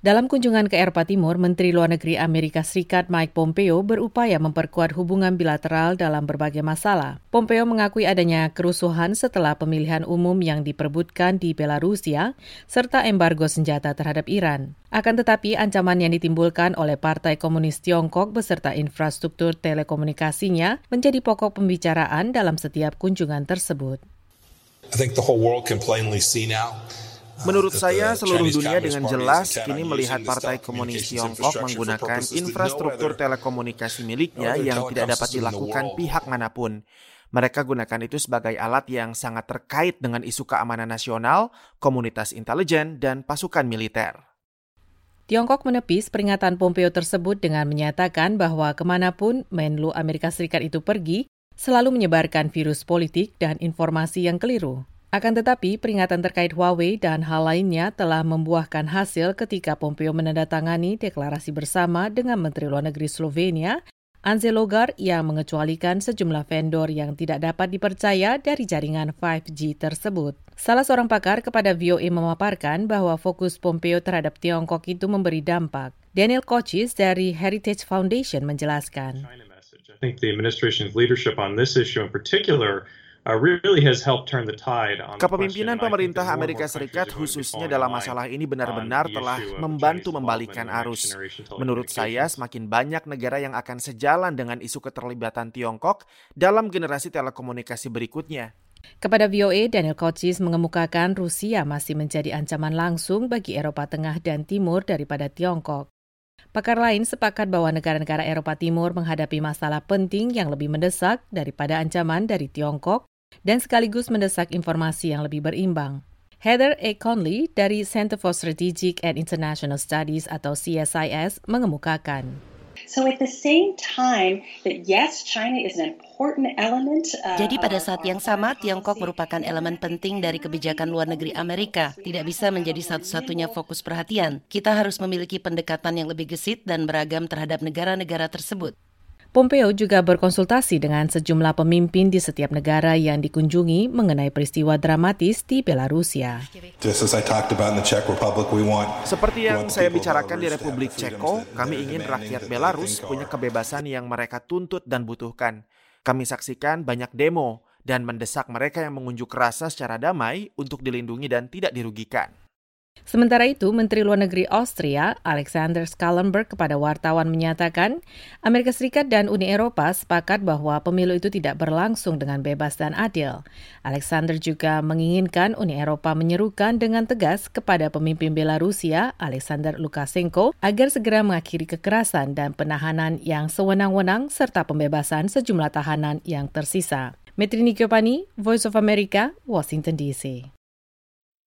Dalam kunjungan ke Eropa Timur, Menteri Luar Negeri Amerika Serikat Mike Pompeo berupaya memperkuat hubungan bilateral dalam berbagai masalah. Pompeo mengakui adanya kerusuhan setelah pemilihan umum yang diperbutkan di Belarusia serta embargo senjata terhadap Iran. Akan tetapi ancaman yang ditimbulkan oleh Partai Komunis Tiongkok beserta infrastruktur telekomunikasinya menjadi pokok pembicaraan dalam setiap kunjungan tersebut. I think the whole world can plainly see now Menurut saya, seluruh dunia dengan jelas kini melihat Partai Komunis Tiongkok menggunakan infrastruktur telekomunikasi miliknya yang tidak dapat dilakukan pihak mana pun. Mereka gunakan itu sebagai alat yang sangat terkait dengan isu keamanan nasional, komunitas intelijen, dan pasukan militer. Tiongkok menepis peringatan Pompeo tersebut dengan menyatakan bahwa ke mana pun Menlu Amerika Serikat itu pergi, selalu menyebarkan virus politik dan informasi yang keliru. Akan tetapi, peringatan terkait Huawei dan hal lainnya telah membuahkan hasil ketika Pompeo menandatangani deklarasi bersama dengan Menteri Luar Negeri Slovenia, Anze Logar, yang mengecualikan sejumlah vendor yang tidak dapat dipercaya dari jaringan 5G tersebut. Salah seorang pakar kepada VOA memaparkan bahwa fokus Pompeo terhadap Tiongkok itu memberi dampak. Daniel Kochis dari Heritage Foundation menjelaskan. Uh, Kepemimpinan pemerintah Amerika Serikat khususnya dalam masalah ini benar-benar telah membantu membalikan arus. Menurut saya, semakin banyak negara yang akan sejalan dengan isu keterlibatan Tiongkok dalam generasi telekomunikasi berikutnya. Kepada VOA, Daniel Kochis mengemukakan Rusia masih menjadi ancaman langsung bagi Eropa Tengah dan Timur daripada Tiongkok. Pakar lain sepakat bahwa negara-negara Eropa Timur menghadapi masalah penting yang lebih mendesak daripada ancaman dari Tiongkok dan sekaligus mendesak informasi yang lebih berimbang. Heather A. Conley dari Center for Strategic and International Studies atau CSIS mengemukakan. So at the same time that yes, China is an important element. Uh, Jadi pada saat yang sama, Tiongkok merupakan elemen penting dari kebijakan luar negeri Amerika. Tidak bisa menjadi satu-satunya fokus perhatian. Kita harus memiliki pendekatan yang lebih gesit dan beragam terhadap negara-negara tersebut. Pompeo juga berkonsultasi dengan sejumlah pemimpin di setiap negara yang dikunjungi mengenai peristiwa dramatis di Belarusia. Seperti yang saya bicarakan di Republik Ceko, kami ingin rakyat Belarus punya kebebasan yang mereka tuntut dan butuhkan. Kami saksikan banyak demo dan mendesak mereka yang mengunjuk rasa secara damai untuk dilindungi dan tidak dirugikan. Sementara itu, Menteri Luar Negeri Austria, Alexander Schallenberg kepada wartawan menyatakan, Amerika Serikat dan Uni Eropa sepakat bahwa pemilu itu tidak berlangsung dengan bebas dan adil. Alexander juga menginginkan Uni Eropa menyerukan dengan tegas kepada pemimpin Belarusia, Alexander Lukashenko, agar segera mengakhiri kekerasan dan penahanan yang sewenang-wenang serta pembebasan sejumlah tahanan yang tersisa. Metri Nikyopani, Voice of America, Washington DC.